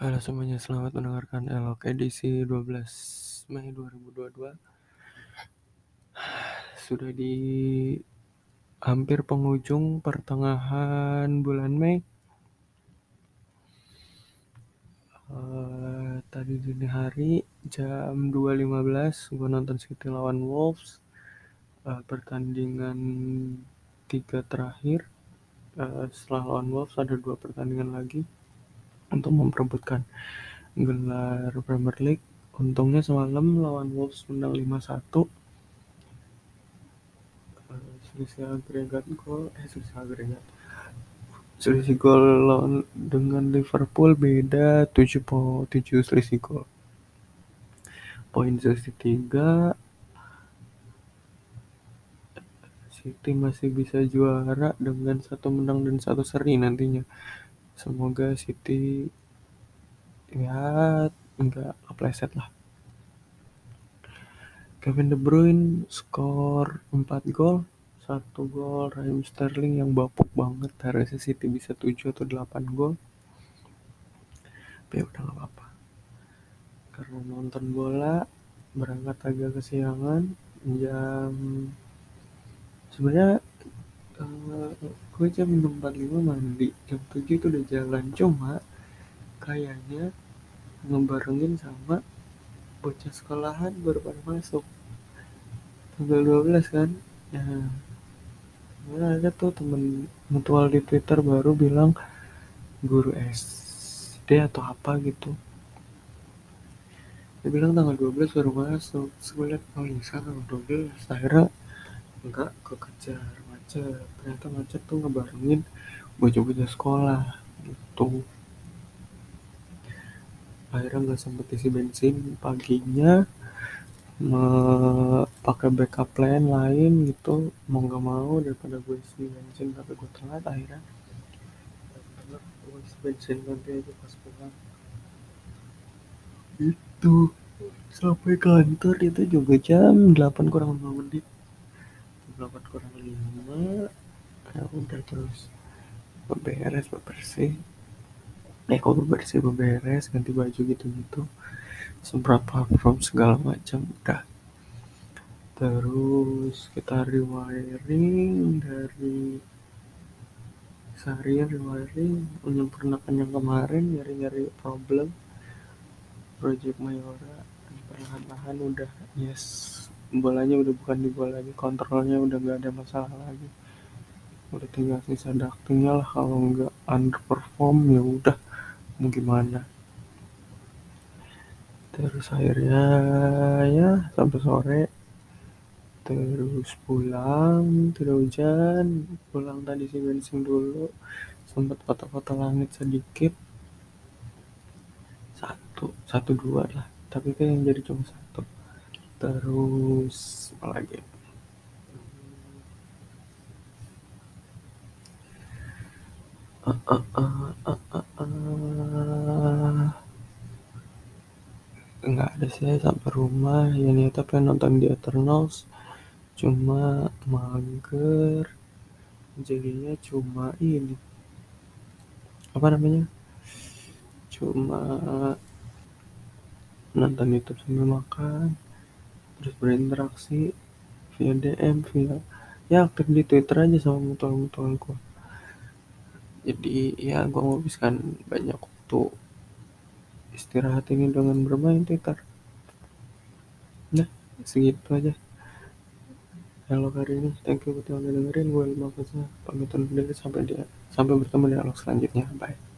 Halo semuanya, selamat mendengarkan Elok edisi 12 Mei 2022. Sudah di hampir penghujung pertengahan bulan Mei. Uh, tadi dini hari jam 2.15 gue nonton City lawan Wolves. Uh, pertandingan tiga terakhir. Uh, setelah lawan Wolves ada dua pertandingan lagi untuk memperebutkan gelar Premier League. Untungnya semalam lawan Wolves menang 5-1. Uh, selisih agregat gol, eh selisih agregat. Selisih gol lawan dengan Liverpool beda 7 po 7 selisih gol. Poin selisih 3 City masih bisa juara dengan satu menang dan satu seri nantinya. Semoga City ya enggak kepleset lah. Kevin De Bruyne skor 4 gol, 1 gol Raheem Sterling yang bapuk banget. Harusnya City bisa 7 atau 8 gol. Tapi ya udah gak apa-apa. Karena nonton bola berangkat agak kesiangan jam sebenarnya gue jam 45 mandi jam 7 itu udah jalan. Cuma kayaknya ngebarengin sama bocah sekolahan baru pada masuk. Tanggal 12 kan? Nah mana ada tuh temen mutual di twitter baru bilang guru SD atau apa gitu. Dia bilang tanggal 12 baru masuk. Liat oh iya tanggal 12 akhirnya enggak kekejar macet ternyata macet tuh ngebarengin bocah-bocah sekolah gitu. Akhirnya nggak sempet isi bensin paginya pakai backup plan lain gitu mau nggak mau daripada gue isi bensin tapi gue telat akhirnya. Gue isi bensin nanti aja pas pulang. Itu sampai kantor itu juga jam 8 kurang 5 menit 8 kurang 5 ya udah terus beberes bebersih. Eh kok bebersih beberes ganti baju gitu-gitu. Semprot parfum segala macam udah. Terus kita rewiring dari seharian rewiring. Menyempurnakan yang kemarin nyari-nyari problem. Project Mayora perlahan-lahan udah yes bolanya udah bukan di bola lagi kontrolnya udah nggak ada masalah lagi. Udah tinggal sisa ductingnya lah kalau nggak underperform ya udah. Mau gimana? Terus akhirnya ya sampai sore. Terus pulang tidak hujan. Pulang tadi sih bensin dulu. Sempat foto-foto langit sedikit. Satu satu dua lah. Tapi kayak yang jadi cuma satu terus apa lagi? Uh, uh, uh, uh, uh, uh. nggak ada sih sampai rumah. Ya niatnya pengen nonton di Eternals. Cuma mager. Jadinya cuma ini. Apa namanya? Cuma nonton YouTube sambil makan terus berinteraksi via DM via ya aktif di Twitter aja sama mutual-mutual gue jadi ya gue menghabiskan banyak waktu istirahat ini dengan bermain Twitter nah segitu aja Halo hari ini, thank you buat yang udah dengerin. Gue Fazal, pamit undur diri sampai dia sampai bertemu di dialog selanjutnya. Bye.